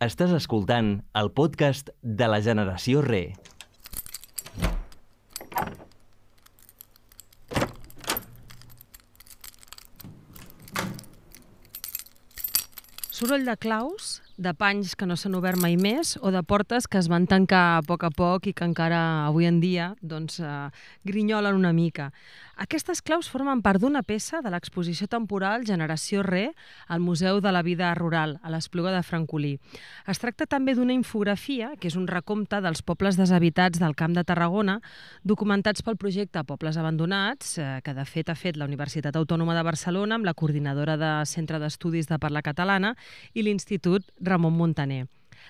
Estàs escoltant el podcast de la generació Re. Soroll de claus, de panys que no s'han obert mai més o de portes que es van tancar a poc a poc i que encara avui en dia doncs, eh, grinyolen una mica. Aquestes claus formen part d'una peça de l'exposició temporal Generació Re al Museu de la Vida Rural, a l'Espluga de Francolí. Es tracta també d'una infografia, que és un recompte dels pobles deshabitats del Camp de Tarragona, documentats pel projecte Pobles Abandonats, eh, que de fet ha fet la Universitat Autònoma de Barcelona amb la coordinadora de Centre d'Estudis de Parla Catalana i l'Institut Ramon Montaner.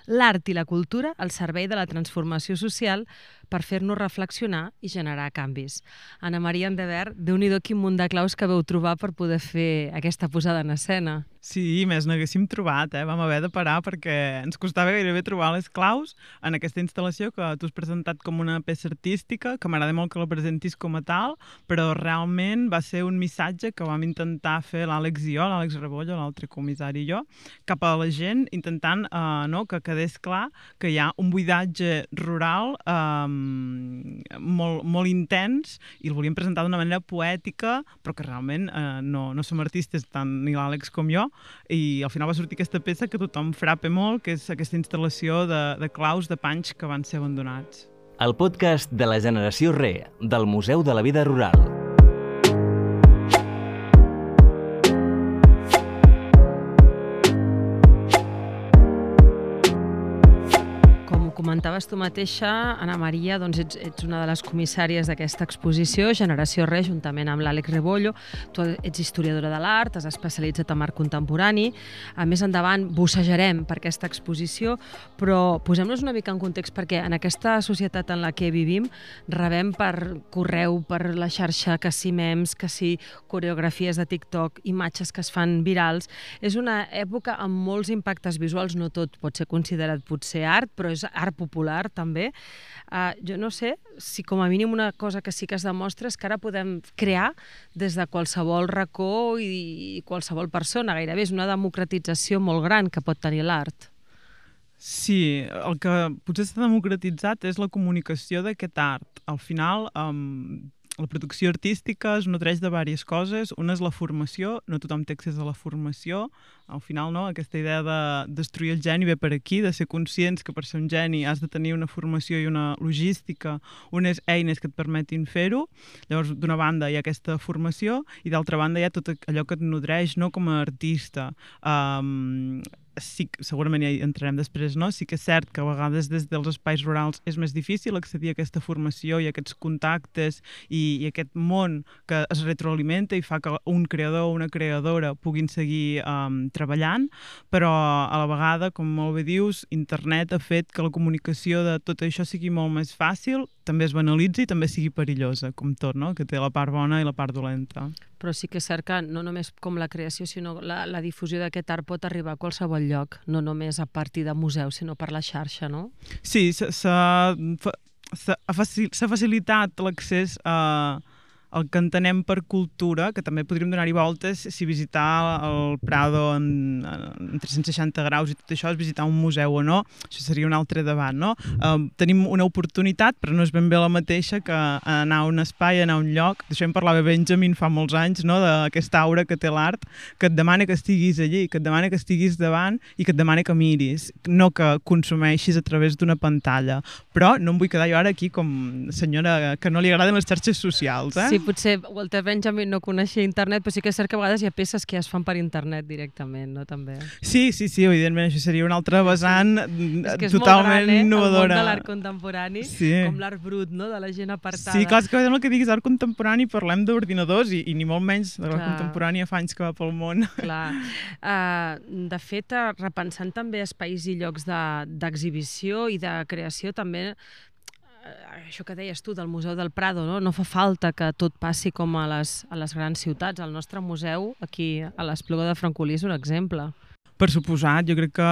L'art i la cultura al servei de la transformació social per fer-nos reflexionar i generar canvis. Anna Maria Andevert, déu nhi quin munt de claus que veu trobar per poder fer aquesta posada en escena. Sí, més n'haguéssim trobat, eh? Vam haver de parar perquè ens costava gairebé trobar les claus en aquesta instal·lació que tu has presentat com una peça artística, que m'agrada molt que la presentis com a tal, però realment va ser un missatge que vam intentar fer l'Àlex i jo, l'Àlex Rebollo, l'altre comissari i jo, cap a la gent, intentant eh, no, que quedés clar que hi ha un buidatge rural eh, molt, molt intens i el volíem presentar d'una manera poètica, però que realment eh, no, no som artistes, tant ni l'Àlex com jo, i al final va sortir aquesta peça que tothom frape molt, que és aquesta instal·lació de, de claus de panys que van ser abandonats. El podcast de la generació Re, del Museu de la Vida Rural. Comentaves tu mateixa, Anna Maria, doncs ets, ets una de les comissàries d'aquesta exposició, Generació Re, juntament amb l'Àlex Rebollo. Tu ets historiadora de l'art, has especialitzat en art contemporani. A més endavant bussejarem per aquesta exposició, però posem-nos una mica en context perquè en aquesta societat en la que vivim rebem per correu, per la xarxa, que si memes, que si coreografies de TikTok, imatges que es fan virals. És una època amb molts impactes visuals, no tot pot ser considerat potser art, però és art popular també, uh, jo no sé si com a mínim una cosa que sí que es demostra és que ara podem crear des de qualsevol racó i, i qualsevol persona, gairebé és una democratització molt gran que pot tenir l'art. Sí, el que potser s'ha democratitzat és la comunicació d'aquest art. Al final, um, la producció artística es nodreix de diverses coses. Una és la formació, no tothom té accés a la formació. Al final, no, aquesta idea de destruir el geni ve per aquí, de ser conscients que per ser un geni has de tenir una formació i una logística, unes eines que et permetin fer-ho. Llavors, d'una banda hi ha aquesta formació i d'altra banda hi ha tot allò que et nodreix no, com a artista. Um, sí, segurament ja hi entrarem després, no? sí que és cert que a vegades des dels espais rurals és més difícil accedir a aquesta formació i a aquests contactes i, i aquest món que es retroalimenta i fa que un creador o una creadora puguin seguir um, però a la vegada, com molt bé dius, internet ha fet que la comunicació de tot això sigui molt més fàcil, també es banalitzi i també sigui perillosa, com tot, no? que té la part bona i la part dolenta però sí que és cert que no només com la creació, sinó la, la difusió d'aquest art pot arribar a qualsevol lloc, no només a partir de museus, sinó per la xarxa, no? Sí, s'ha facilitat l'accés a, el que entenem per cultura, que també podríem donar-hi voltes si visitar el Prado en, en 360 graus i tot això és visitar un museu o no, això seria un altre debat, no? Uh, tenim una oportunitat, però no és ben bé la mateixa que anar a un espai, anar a un lloc, d'això em parlava Benjamin fa molts anys, no?, d'aquesta aura que té l'art, que et demana que estiguis allí, que et demana que estiguis davant i que et demana que miris, no que consumeixis a través d'una pantalla. Però no em vull quedar jo ara aquí com senyora que no li agraden les xarxes socials, eh? Sí, potser Walter Benjamin no coneixia internet, però sí que és cert que a vegades hi ha peces que ja es fan per internet directament, no? També. Sí, sí, sí, evidentment, això seria una altra vessant és que és totalment gran, eh? innovadora. El món de l'art contemporani, sí. com l'art brut, no?, de la gent apartada. Sí, clar, és que el que diguis art contemporani parlem d'ordinadors i, i ni molt menys de l'art contemporani fa anys que va pel món. Clar. Uh, de fet, uh, repensant també espais i llocs d'exhibició de, i de creació, també Eh, això que deies tu del Museu del Prado, no? no fa falta que tot passi com a les, a les grans ciutats. El nostre museu, aquí a l'Espluga de Francolí, és un exemple. Per suposat, jo crec que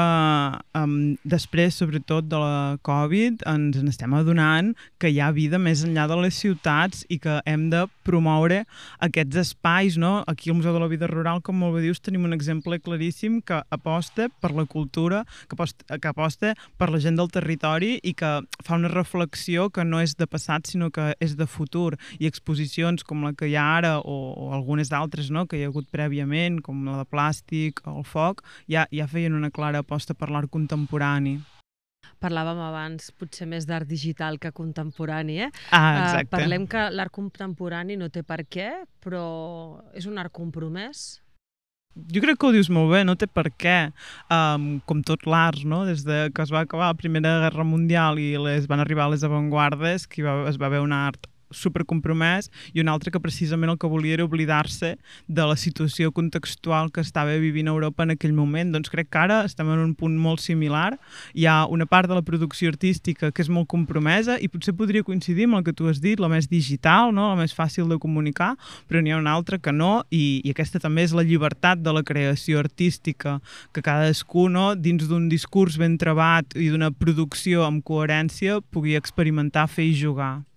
um, després, sobretot de la Covid, ens n'estem adonant que hi ha vida més enllà de les ciutats i que hem de promoure aquests espais, no? Aquí al Museu de la Vida Rural, com molt bé dius, tenim un exemple claríssim que aposta per la cultura, que aposta, que aposta per la gent del territori i que fa una reflexió que no és de passat, sinó que és de futur. I exposicions com la que hi ha ara o, o algunes d'altres no? que hi ha hagut prèviament, com la de plàstic el foc, ja ja, ja feien una clara aposta per l'art contemporani. Parlàvem abans potser més d'art digital que contemporani, eh? Ah, exacte. Uh, parlem que l'art contemporani no té per què, però és un art compromès? Jo crec que ho dius molt bé, no té per què. Um, com tot l'art, no? Des de que es va acabar la Primera Guerra Mundial i les van arribar les avantguardes, que va, es va veure un art supercompromès i un altre que precisament el que volia era oblidar-se de la situació contextual que estava vivint Europa en aquell moment. Doncs crec que ara estem en un punt molt similar. Hi ha una part de la producció artística que és molt compromesa i potser podria coincidir amb el que tu has dit, la més digital, no? la més fàcil de comunicar, però n'hi ha una altra que no i, i aquesta també és la llibertat de la creació artística, que cadascú no, dins d'un discurs ben trebat i d'una producció amb coherència pugui experimentar, fer i jugar.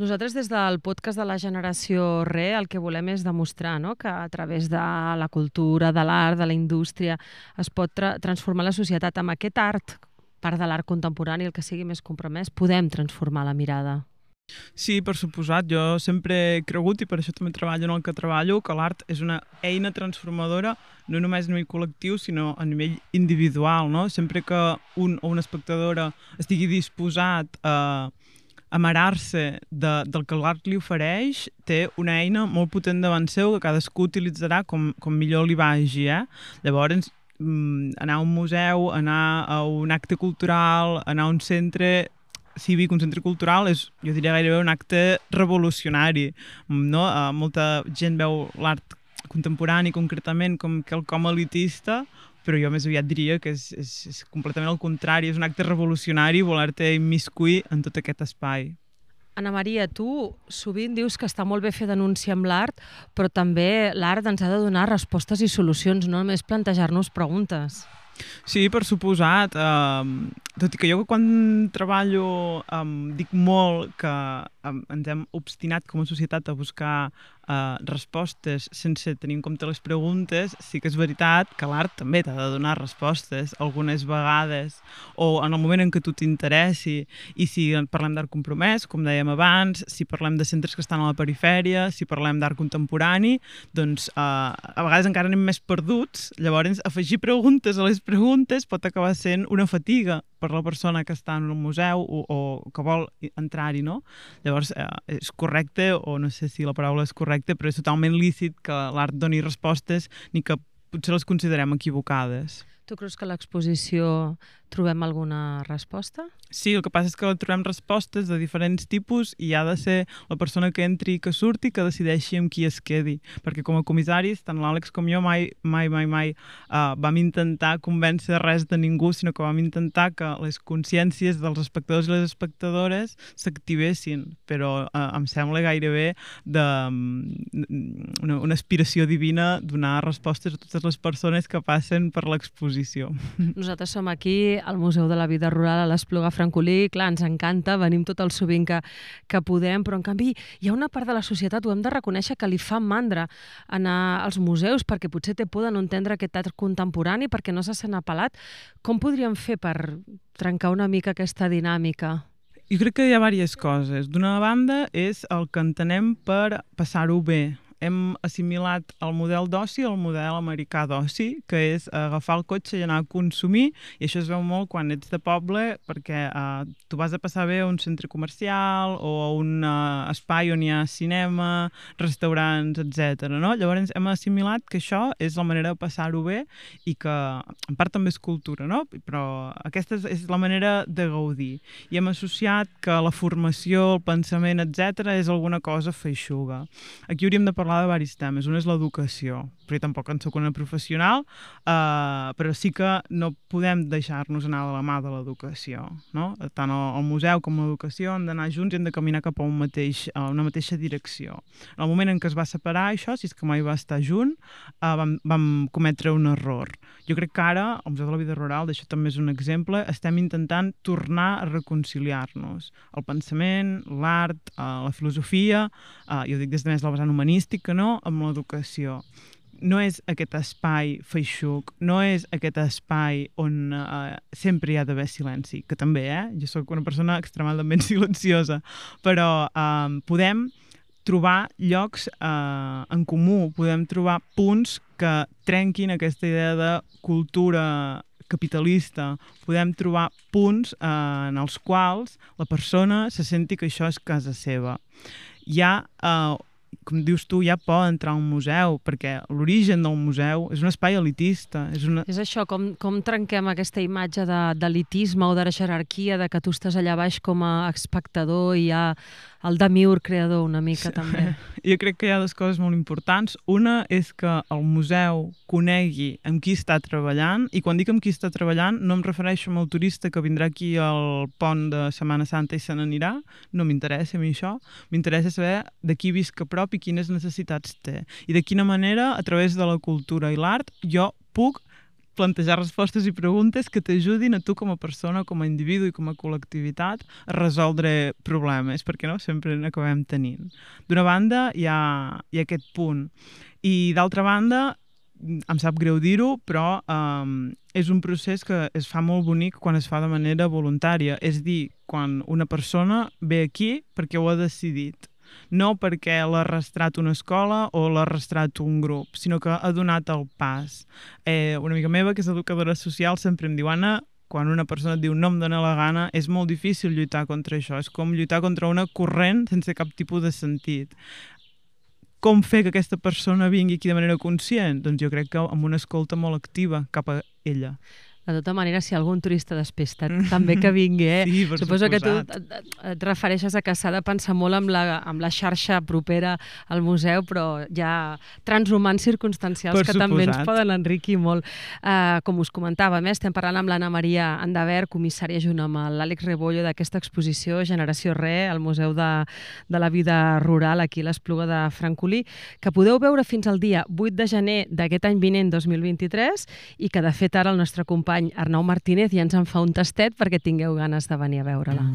Nosaltres des del podcast de la generació Re el que volem és demostrar no? que a través de la cultura, de l'art, de la indústria es pot tra transformar la societat. Amb aquest art, part de l'art contemporani, el que sigui més compromès, podem transformar la mirada. Sí, per suposat. Jo sempre he cregut, i per això també treballo en el que treballo, que l'art és una eina transformadora no només a nivell col·lectiu, sinó a nivell individual. No? Sempre que un o una espectadora estigui disposat a amarar-se de, del que l'art li ofereix, té una eina molt potent davant seu que cadascú utilitzarà com, com millor li vagi. Eh? Llavors, mm, anar a un museu, anar a un acte cultural, anar a un centre cívic, un centre cultural, és, jo diria gairebé un acte revolucionari. No? Uh, molta gent veu l'art contemporani concretament com quelcom elitista, però jo més aviat diria que és, és, és completament al contrari, és un acte revolucionari voler-te immiscuir en tot aquest espai. Anna Maria, tu sovint dius que està molt bé fer denúncia amb l'art, però també l'art ens ha de donar respostes i solucions, no només plantejar-nos preguntes. Sí, per suposat. Um, tot i que jo quan treballo um, dic molt que um, ens hem obstinat com a societat a buscar uh, respostes sense tenir en compte les preguntes, sí que és veritat que l'art també t'ha de donar respostes algunes vegades o en el moment en què tu t'interessi i si parlem d'art compromès, com dèiem abans, si parlem de centres que estan a la perifèria, si parlem d'art contemporani, doncs uh, a vegades encara anem més perduts, llavors afegir preguntes a les preguntes pot acabar sent una fatiga per la persona que està en un museu o, o que vol entrar-hi, no? Llavors, eh, és correcte, o no sé si la paraula és correcta, correcte, però és totalment lícit que l'art doni respostes ni que potser les considerem equivocades. Tu creus que l'exposició trobem alguna resposta? Sí, el que passa és que trobem respostes de diferents tipus i ha de ser la persona que entri i que surti que decideixi amb qui es quedi. Perquè com a comissaris, tant l'Àlex com jo mai, mai, mai, mai uh, vam intentar convèncer res de ningú, sinó que vam intentar que les consciències dels espectadors i les espectadores s'activessin. Però uh, em sembla gairebé de, um, una, una aspiració divina donar respostes a totes les persones que passen per l'exposició. Nosaltres som aquí al Museu de la Vida Rural a l'Espluga Francolí, clar, ens encanta, venim tot el sovint que, que podem, però en canvi hi ha una part de la societat, ho hem de reconèixer, que li fa mandra anar als museus perquè potser té por de no entendre aquest art contemporani, perquè no se sent apel·lat. Com podríem fer per trencar una mica aquesta dinàmica? Jo crec que hi ha diverses coses. D'una banda és el que entenem per passar-ho bé, hem assimilat el model d'oci al model americà d'oci, que és agafar el cotxe i anar a consumir, i això es veu molt quan ets de poble, perquè uh, tu vas a passar bé a un centre comercial o a un uh, espai on hi ha cinema, restaurants, etc. No? Llavors hem assimilat que això és la manera de passar-ho bé i que en part també és cultura, no? però aquesta és, és la manera de gaudir. I hem associat que la formació, el pensament, etc és alguna cosa feixuga. Aquí hauríem de parlar parlar de diversos temes. Un és l'educació, perquè tampoc en soc una professional, eh, però sí que no podem deixar-nos anar de la mà de l'educació. No? Tant el, el museu com l'educació han d'anar junts i hem de caminar cap a, un mateix, a una mateixa direcció. En el moment en què es va separar això, si és que mai va estar junt, eh, vam, vam cometre un error. Jo crec que ara, al Museu de la Vida Rural, d'això també és un exemple, estem intentant tornar a reconciliar-nos. El pensament, l'art, eh, la filosofia, eh, jo dic des de més la vessant humanística, no?, amb l'educació no és aquest espai feixuc, no és aquest espai on uh, sempre hi ha d'haver silenci, que també, eh? Jo sóc una persona extremadament silenciosa, però um, podem trobar llocs eh, en comú, podem trobar punts que trenquin aquesta idea de cultura capitalista, podem trobar punts eh, en els quals la persona se senti que això és casa seva. Hi ha eh, com dius tu, ja pot entrar a un museu, perquè l'origen del museu és un espai elitista. És, una... és això, com, com trenquem aquesta imatge d'elitisme o de jerarquia, de que tu estàs allà baix com a espectador i hi ha el demiur creador una mica, sí. també. Jo crec que hi ha dues coses molt importants. Una és que el museu conegui amb qui està treballant, i quan dic amb qui està treballant no em refereixo al turista que vindrà aquí al pont de Setmana Santa i se n'anirà, no m'interessa a mi això, m'interessa saber de qui visc a prop i quines necessitats té. I de quina manera, a través de la cultura i l'art, jo puc plantejar respostes i preguntes que t'ajudin a tu com a persona, com a individu i com a col·lectivitat a resoldre problemes, perquè no sempre n'acabem tenint. D'una banda, hi ha, hi ha aquest punt. I d'altra banda, em sap greu dir-ho, però um, és un procés que es fa molt bonic quan es fa de manera voluntària. És dir, quan una persona ve aquí perquè ho ha decidit no perquè l'ha arrastrat una escola o l'ha arrastrat un grup, sinó que ha donat el pas. Eh, una amiga meva, que és educadora social, sempre em diu, Anna, quan una persona et diu no em dóna la gana, és molt difícil lluitar contra això. És com lluitar contra una corrent sense cap tipus de sentit. Com fer que aquesta persona vingui aquí de manera conscient? Doncs jo crec que amb una escolta molt activa cap a ella. De tota manera, si algun turista despista també que vingui, eh? Sí, per Suposo suposat. que tu et, et refereixes a que s'ha de pensar molt amb la, amb la xarxa propera al museu, però hi ha transhumants circumstancials per que suposat. també ens poden enriquir molt. Uh, com us comentàvem, eh? estem parlant amb l'Anna Maria Andavert, comissària junt amb l'Àlex Rebollo d'aquesta exposició Generació Re al Museu de, de la Vida Rural aquí a l'Espluga de Francolí, que podeu veure fins al dia 8 de gener d'aquest any vinent 2023 i que de fet ara el nostre company company Arnau Martínez ja ens en fa un tastet perquè tingueu ganes de venir a veure-la.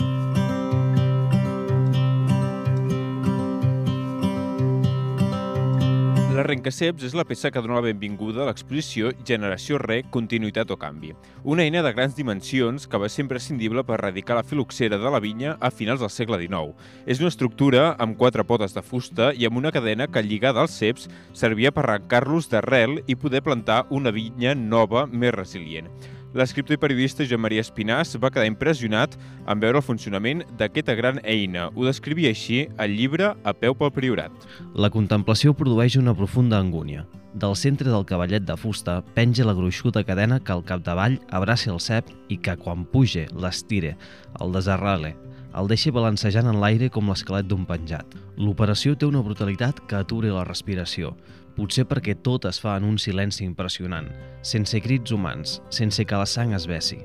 L'arrencaceps és la peça que dona la benvinguda a l'exposició Generació Re, Continuïtat o Canvi. Una eina de grans dimensions que va ser imprescindible per erradicar la filoxera de la vinya a finals del segle XIX. És una estructura amb quatre potes de fusta i amb una cadena que, lligada als ceps, servia per arrencar-los d'arrel i poder plantar una vinya nova més resilient l'escriptor i periodista Joan Maria Espinàs va quedar impressionat en veure el funcionament d'aquesta gran eina. Ho descrivia així al llibre A peu pel Priorat. La contemplació produeix una profunda angúnia. Del centre del cavallet de fusta penja la gruixuda cadena que al capdavall abraça el cep i que, quan puge, l'estire, el desarrale, el deixa balancejant en l'aire com l'esquelet d'un penjat. L'operació té una brutalitat que atura la respiració, potser perquè tot es fa en un silenci impressionant, sense crits humans, sense que la sang es bessi.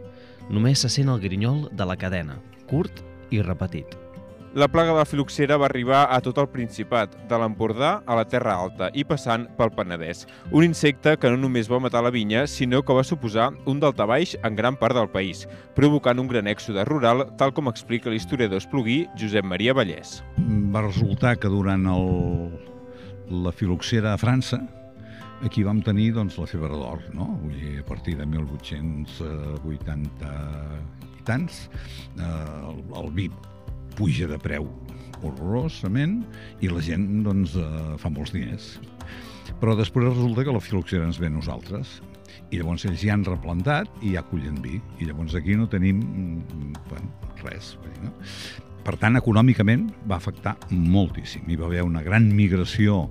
Només se sent el grinyol de la cadena, curt i repetit. La plaga de la filoxera va arribar a tot el Principat, de l'Empordà a la Terra Alta i passant pel Penedès. Un insecte que no només va matar la vinya, sinó que va suposar un daltabaix en gran part del país, provocant un gran èxode rural, tal com explica l'historiador espluguí Josep Maria Vallès. Va resultar que durant el, la filoxera a França, aquí vam tenir doncs, la febre d'or, no? Vull dir, a partir de 1880 i tants, eh, el, el vi puja de preu horrorosament i la gent doncs, eh, fa molts diners. Però després resulta que la filoxera ens ve a nosaltres i llavors ells ja han replantat i ja cullen vi. I llavors aquí no tenim mm, bueno, res. No? Per tant, econòmicament va afectar moltíssim. Hi va haver una gran migració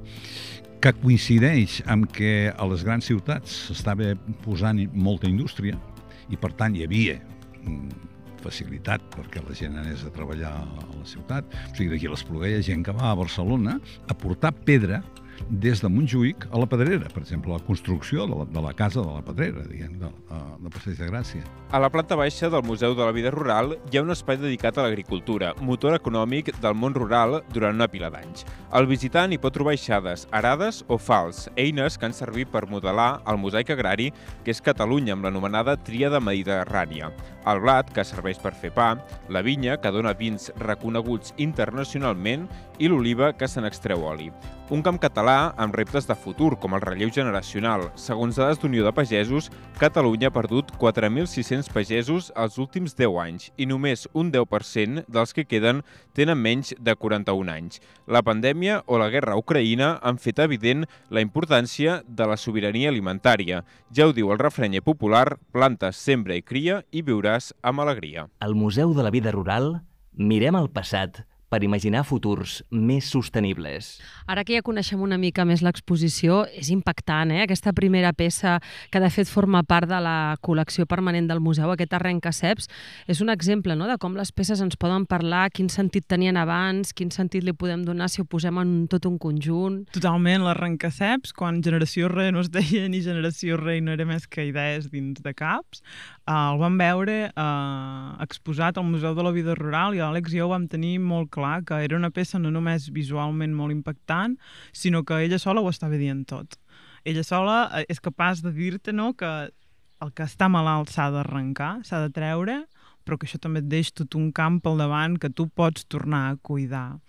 que coincideix amb que a les grans ciutats s'estava posant molta indústria i, per tant, hi havia mm, facilitat perquè la gent anés a treballar a la ciutat. O sigui, d'aquí a l'Espluga hi ha gent que va a Barcelona a portar pedra des de Montjuïc a la Pedrera, per exemple, la construcció de la, de la casa de la Pedrera, diguem, de, de Passeig de Gràcia. A la planta baixa del Museu de la Vida Rural hi ha un espai dedicat a l'agricultura, motor econòmic del món rural durant una pila d'anys. El visitant hi pot trobar eixades, arades o fals, eines que han servit per modelar el mosaic agrari que és Catalunya amb l'anomenada tríada mediterrània. El blat, que serveix per fer pa, la vinya, que dona vins reconeguts internacionalment, i l'oliva, que se n'extreu oli. Un camp català amb reptes de futur, com el relleu generacional. Segons dades d'Unió de Pagesos, Catalunya ha perdut 4.600 pagesos els últims 10 anys i només un 10% dels que queden tenen menys de 41 anys. La pandèmia o la guerra a Ucraïna han fet evident la importància de la sobirania alimentària. Ja ho diu el refrenyer popular, plantes, sembra i cria i viuràs amb alegria. Al Museu de la Vida Rural mirem el passat per imaginar futurs més sostenibles. Ara que ja coneixem una mica més l'exposició, és impactant, eh? Aquesta primera peça, que de fet forma part de la col·lecció permanent del museu, aquest arrencaceps, és un exemple no? de com les peces ens poden parlar, quin sentit tenien abans, quin sentit li podem donar si ho posem en tot un conjunt. Totalment, l'arrencaceps, quan Generació Re no es deia ni Generació Re no era més que idees dins de caps, eh, el vam veure eh, exposat al Museu de la Vida Rural i l'Àlex i jo ho vam tenir molt clar, que era una peça no només visualment molt impactant, sinó que ella sola ho estava dient tot. Ella sola eh, és capaç de dir-te no, que el que està malalt s'ha d'arrencar, s'ha de treure, però que això també et deixa tot un camp al davant que tu pots tornar a cuidar.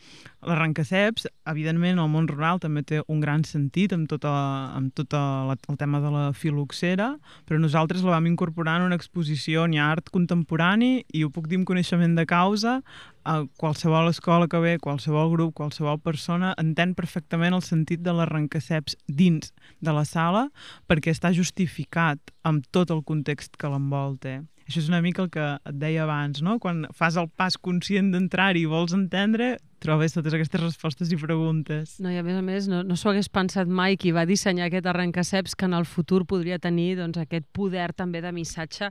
L'arrencaceps, evidentment, el món rural també té un gran sentit amb tot, a, amb tot la, el tema de la filoxera, però nosaltres la vam incorporar en una exposició ha art contemporani i ho puc dir amb coneixement de causa, a qualsevol escola que ve, qualsevol grup, qualsevol persona entén perfectament el sentit de l'arrencaceps dins de la sala perquè està justificat amb tot el context que l'envolta. Això és una mica el que et deia abans, no? Quan fas el pas conscient d'entrar-hi i vols entendre, trobes totes aquestes respostes i preguntes. No, i a més a més, no, no s'ho hagués pensat mai qui va dissenyar aquest arrencaceps que en el futur podria tenir doncs, aquest poder també de missatge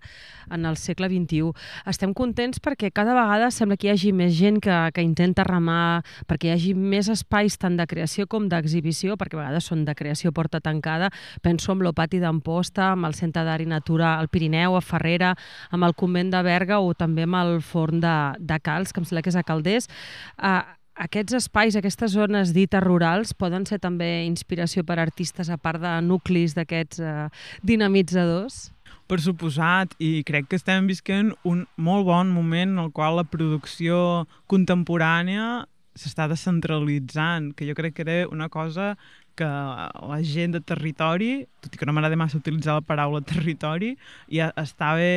en el segle XXI. Estem contents perquè cada vegada sembla que hi hagi més gent que, que intenta remar, perquè hi hagi més espais tant de creació com d'exhibició, perquè a vegades són de creació porta tancada. Penso en l'Opati d'Amposta, amb el Centre d'Art i Natura al Pirineu, a Ferrera, amb el Convent de Berga o també amb el Forn de, de Cals, que em sembla que és a Calders. Uh, aquests espais, aquestes zones dites rurals, poden ser també inspiració per artistes a part de nuclis d'aquests eh, dinamitzadors? Per suposat, i crec que estem visquent un molt bon moment en el qual la producció contemporània s'està descentralitzant, que jo crec que era una cosa que la gent de territori, tot i que no m'agrada massa utilitzar la paraula territori, ja estava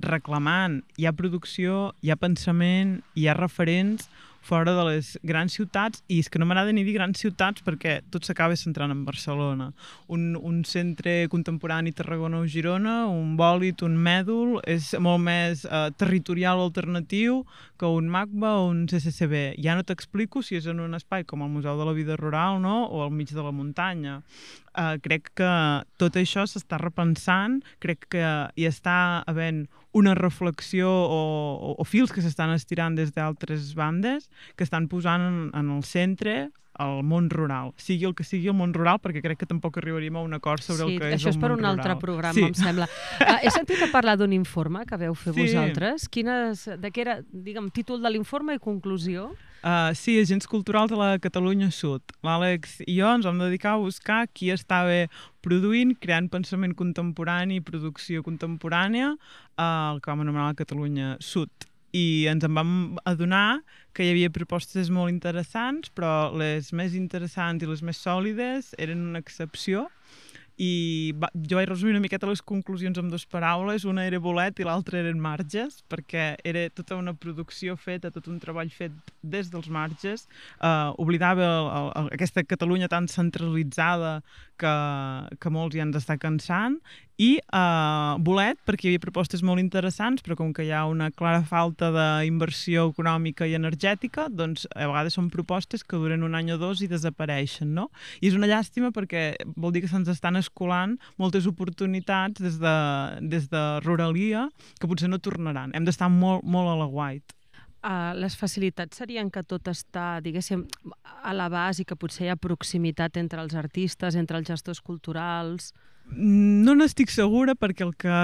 reclamant. Hi ha producció, hi ha pensament, hi ha referents fora de les grans ciutats, i és que no m'agrada ni dir grans ciutats perquè tot s'acaba centrant en Barcelona. Un, un centre contemporani Tarragona o Girona, un bòlit, un mèdul, és molt més eh, territorial alternatiu que un MACBA o un CCCB. Ja no t'explico si és en un espai com el Museu de la Vida Rural no? o al mig de la muntanya. Uh, crec que tot això s'està repensant, crec que hi està havent una reflexió o, o, o fils que s'estan estirant des d'altres bandes que estan posant en, en el centre el món rural, sigui el que sigui el món rural, perquè crec que tampoc arribaríem a un acord sobre sí, el que és el món rural. Això és per un rural. altre programa, sí. em sembla. Uh, he sentit a parlar d'un informe que veu fer Sí. vosaltres. Quines, de què era, digue'm, títol de l'informe i conclusió? Uh, sí, agents culturals de la Catalunya Sud. L'Àlex i jo ens vam dedicar a buscar qui estava produint, creant pensament contemporani i producció contemporània, uh, el que vam anomenar la Catalunya Sud. I ens en vam adonar que hi havia propostes molt interessants, però les més interessants i les més sòlides eren una excepció i va, jo vaig resumir una miqueta les conclusions amb dues paraules, una era bolet i l'altra eren marges, perquè era tota una producció feta, tot un treball fet des dels marges, eh, oblidava el, el, aquesta Catalunya tan centralitzada que, que molts ja ens està cansant, i eh, bolet perquè hi havia propostes molt interessants, però com que hi ha una clara falta d'inversió econòmica i energètica, doncs a vegades són propostes que duren un any o dos i desapareixen, no? I és una llàstima perquè vol dir que se'ns estan escolant moltes oportunitats des de, des de ruralia que potser no tornaran. Hem d'estar molt, molt a la guait. Uh, les facilitats serien que tot està, diguéssim, a l'abast i que potser hi ha proximitat entre els artistes, entre els gestors culturals... No n'estic segura perquè el que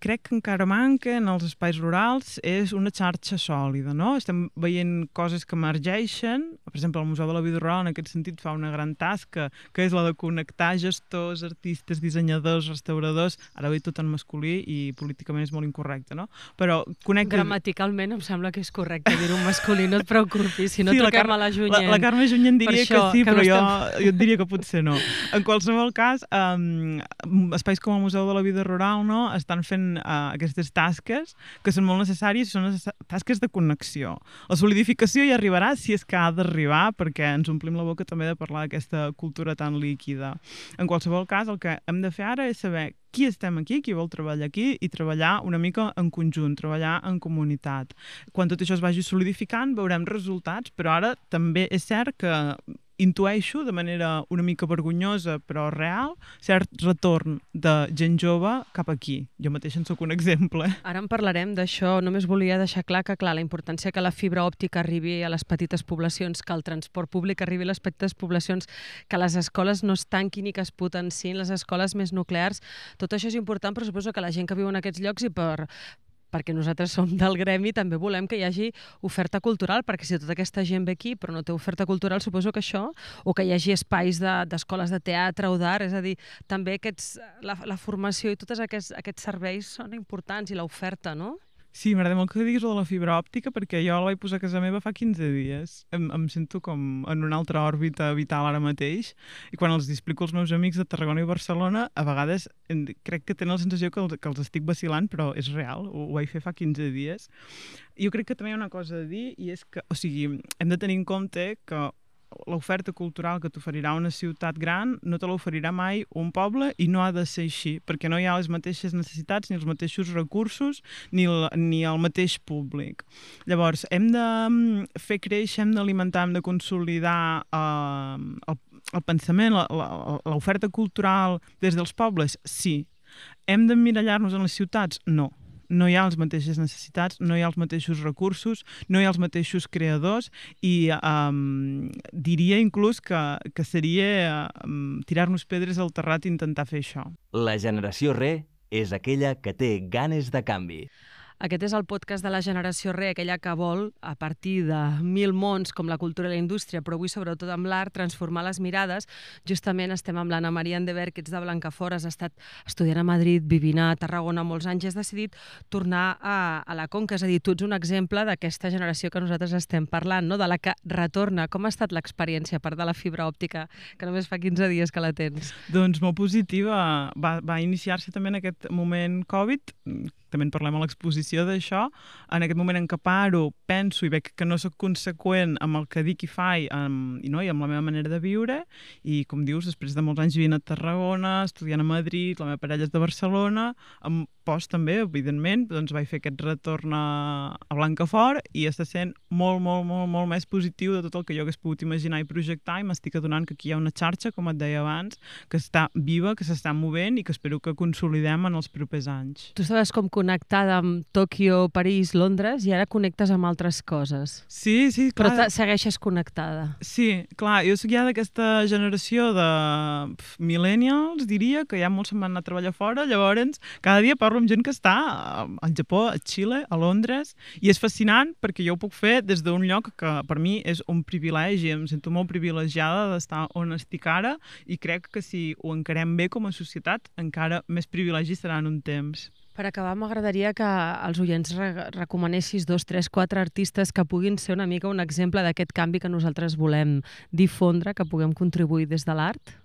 crec que encara manca en els espais rurals és una xarxa sòlida, no? Estem veient coses que emergeixen, per exemple, el Museu de la Vida Rural en aquest sentit fa una gran tasca, que és la de connectar gestors, artistes, dissenyadors, restauradors, ara he tot en masculí i políticament és molt incorrecte, no? Però connecta... Gramaticalment em sembla que és correcte dir-ho masculí, no et preocupis, si no sí, toquem la a la Junyent. La, la Carme Junyent diria això, que sí, que però jo, estem... jo et diria que potser no. En qualsevol cas, um, espais com el Museu de la Vida Rural no, estan fent uh, aquestes tasques que són molt necessàries i són tasques de connexió. La solidificació hi arribarà si és que ha d'arribar, perquè ens omplim la boca també de parlar d'aquesta cultura tan líquida. En qualsevol cas, el que hem de fer ara és saber qui estem aquí, qui vol treballar aquí i treballar una mica en conjunt, treballar en comunitat. Quan tot això es vagi solidificant veurem resultats, però ara també és cert que intueixo de manera una mica vergonyosa però real cert retorn de gent jove cap aquí. Jo mateix en sóc un exemple. Ara en parlarem d'això. Només volia deixar clar que clar, la importància que la fibra òptica arribi a les petites poblacions, que el transport públic arribi a les petites poblacions, que les escoles no es tanquin i que es potenciïn les escoles més nuclears. Tot això és important, però suposo que la gent que viu en aquests llocs i per, perquè nosaltres som del gremi, també volem que hi hagi oferta cultural, perquè si tota aquesta gent ve aquí però no té oferta cultural, suposo que això, o que hi hagi espais d'escoles de, de teatre o d'art, és a dir, també aquests, la, la formació i tots aquests, aquests serveis són importants i l'oferta, no? Sí, m'agrada molt que diguis de la fibra òptica perquè jo la vaig posar a casa meva fa 15 dies. Em, em sento com en una altra òrbita vital ara mateix i quan els explico als meus amics de Tarragona i Barcelona, a vegades crec que tenen la sensació que els, que els estic vacilant, però és real, ho, ho vaig fer fa 15 dies. Jo crec que també hi ha una cosa a dir i és que, o sigui, hem de tenir en compte que l'oferta cultural que t'oferirà una ciutat gran no te l'oferirà mai un poble i no ha de ser així, perquè no hi ha les mateixes necessitats ni els mateixos recursos ni el, ni el mateix públic. Llavors, hem de mm, fer créixer, hem d'alimentar, hem de consolidar eh, el, el pensament, l'oferta cultural des dels pobles? Sí. Hem d'emmirallar-nos en les ciutats? No no hi ha les mateixes necessitats, no hi ha els mateixos recursos, no hi ha els mateixos creadors i um, diria inclús que, que seria um, tirar-nos pedres al terrat i intentar fer això. La generació Re és aquella que té ganes de canvi. Aquest és el podcast de la generació re, aquella que vol, a partir de mil mons com la cultura i la indústria, però avui sobretot amb l'art, transformar les mirades. Justament estem amb l'Anna Maria Endever, que ets de Blancafort, has estat estudiant a Madrid, vivint a Tarragona molts anys i has decidit tornar a, a la Conca. És a dir, tu ets un exemple d'aquesta generació que nosaltres estem parlant, no? de la que retorna. Com ha estat l'experiència, a part de la fibra òptica, que només fa 15 dies que la tens? Doncs molt positiva. Va, va iniciar-se també en aquest moment Covid, també en parlem a l'exposició d'això, en aquest moment en què paro, penso i veig que no sóc conseqüent amb el que dic i faig amb, i, no, i amb la meva manera de viure, i com dius, després de molts anys vivint a Tarragona, estudiant a Madrid, la meva parella és de Barcelona, amb post també, evidentment, doncs vaig fer aquest retorn a, a Blancafort i està sent molt, molt, molt, molt més positiu de tot el que jo hagués pogut imaginar i projectar i m'estic adonant que aquí hi ha una xarxa, com et deia abans, que està viva, que s'està movent i que espero que consolidem en els propers anys. Tu estaves com connectada amb Tòquio, París, Londres i ara connectes amb altres coses. Sí, sí, clar. Però segueixes connectada. Sí, clar, jo soc ja d'aquesta generació de millennials, diria, que ja molts se'n van anar a treballar fora, llavors cada dia parlo amb gent que està al Japó, a Xile, a Londres, i és fascinant perquè jo ho puc fer des d'un lloc que per mi és un privilegi, em sento molt privilegiada d'estar on estic ara i crec que si ho encarem bé com a societat encara més privilegi serà en un temps. Per acabar, m'agradaria que els oients re recomanessis dos, tres, quatre artistes que puguin ser una mica un exemple d'aquest canvi que nosaltres volem difondre, que puguem contribuir des de l'art.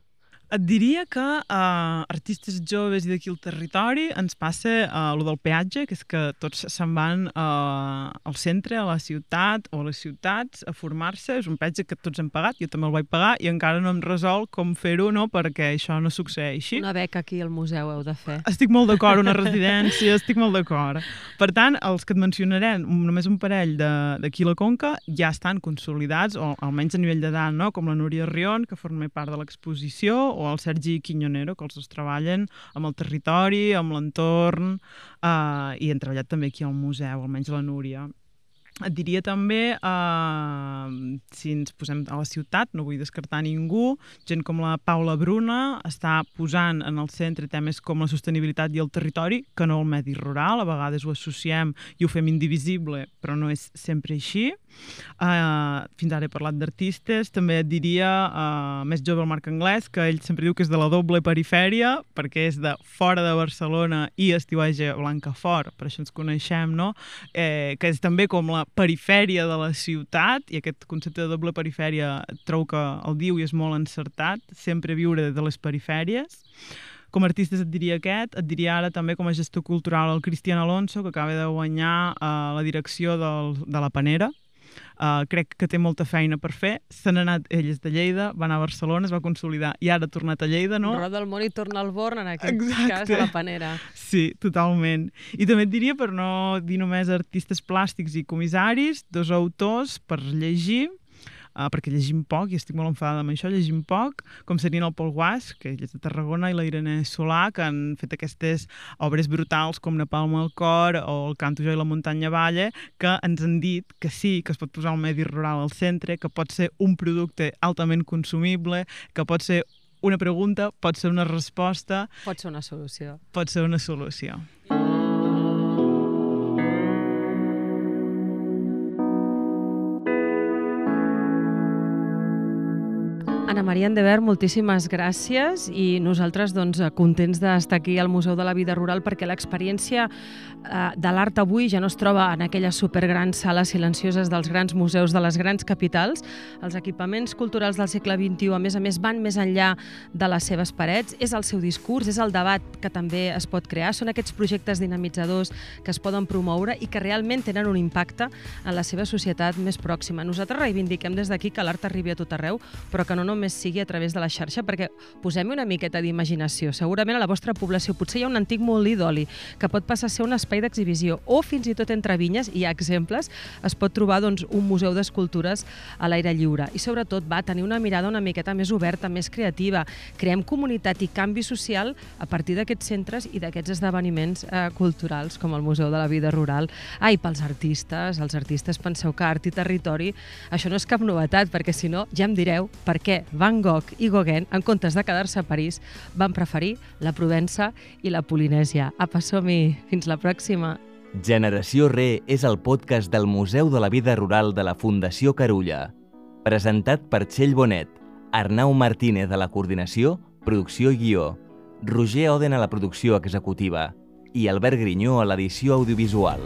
Et diria que uh, artistes joves i d'aquí al territori ens passa uh, lo del peatge, que és que tots se'n van uh, al centre, a la ciutat o a les ciutats a formar-se. És un peatge que tots hem pagat, jo també el vaig pagar i encara no hem resolt com fer-ho no, perquè això no succeeixi. Una beca aquí al museu heu de fer. Estic molt d'acord, una residència, estic molt d'acord. Per tant, els que et mencionaré, només un parell d'aquí a la Conca, ja estan consolidats, o almenys a nivell d'edat, no? com la Núria Rion, que forma part de l'exposició, o el Sergi Quinyonero, que els dos treballen amb el territori, amb l'entorn, eh, i han treballat també aquí al museu, almenys la Núria. Et diria també, eh, si ens posem a la ciutat, no vull descartar ningú, gent com la Paula Bruna està posant en el centre temes com la sostenibilitat i el territori, que no el medi rural, a vegades ho associem i ho fem indivisible, però no és sempre així. Uh, fins ara he parlat d'artistes, també et diria, uh, més jove el Marc Anglès, que ell sempre diu que és de la doble perifèria, perquè és de fora de Barcelona i estiueja Blancafort, per això ens coneixem, no? Eh, que és també com la perifèria de la ciutat, i aquest concepte de doble perifèria trobo que el diu i és molt encertat, sempre viure de les perifèries. Com a artistes et diria aquest, et diria ara també com a gestor cultural el Cristian Alonso, que acaba de guanyar uh, la direcció del, de la Panera, Uh, crec que té molta feina per fer. N'ha anat, ell és de Lleida, va anar a Barcelona, es va consolidar i ara ha tornat a Lleida, no? Roda el món i torna al Born, en aquest Exacte. cas, a la panera. Sí, totalment. I també et diria, per no dir només artistes plàstics i comissaris, dos autors per llegir, uh, perquè llegim poc i estic molt enfadada amb això, llegim poc, com serien el Pol Guas, que és de Tarragona, i la Irene Solà, que han fet aquestes obres brutals com Napalm al cor o El canto jo i la muntanya balla, que ens han dit que sí, que es pot posar el medi rural al centre, que pot ser un producte altament consumible, que pot ser una pregunta, pot ser una resposta, Pot ser una solució. pot ser una solució. Ana Maria Endever, moltíssimes gràcies i nosaltres doncs, contents d'estar aquí al Museu de la Vida Rural perquè l'experiència eh, de l'art avui ja no es troba en aquelles supergrans sales silencioses dels grans museus de les grans capitals. Els equipaments culturals del segle XXI, a més a més, van més enllà de les seves parets. És el seu discurs, és el debat que també es pot crear. Són aquests projectes dinamitzadors que es poden promoure i que realment tenen un impacte en la seva societat més pròxima. Nosaltres reivindiquem des d'aquí que l'art arribi a tot arreu, però que no només sigui a través de la xarxa, perquè posem una miqueta d'imaginació. Segurament a la vostra població potser hi ha un antic molí d'oli que pot passar a ser un espai d'exhibició o fins i tot entre vinyes, hi ha exemples, es pot trobar doncs, un museu d'escultures a l'aire lliure. I sobretot va tenir una mirada una miqueta més oberta, més creativa. Creem comunitat i canvi social a partir d'aquests centres i d'aquests esdeveniments eh, culturals com el Museu de la Vida Rural. Ai, pels artistes, els artistes penseu que art i territori, això no és cap novetat, perquè si no ja em direu per què Van Gogh i Gauguin, en comptes de quedar-se a París, van preferir la Provença i la Polinèsia. Apa, som-hi! Fins la pròxima! Generació Re és el podcast del Museu de la Vida Rural de la Fundació Carulla. Presentat per Txell Bonet, Arnau Martínez a la coordinació, producció i guió, Roger Oden a la producció executiva i Albert Grinyó a l'edició audiovisual.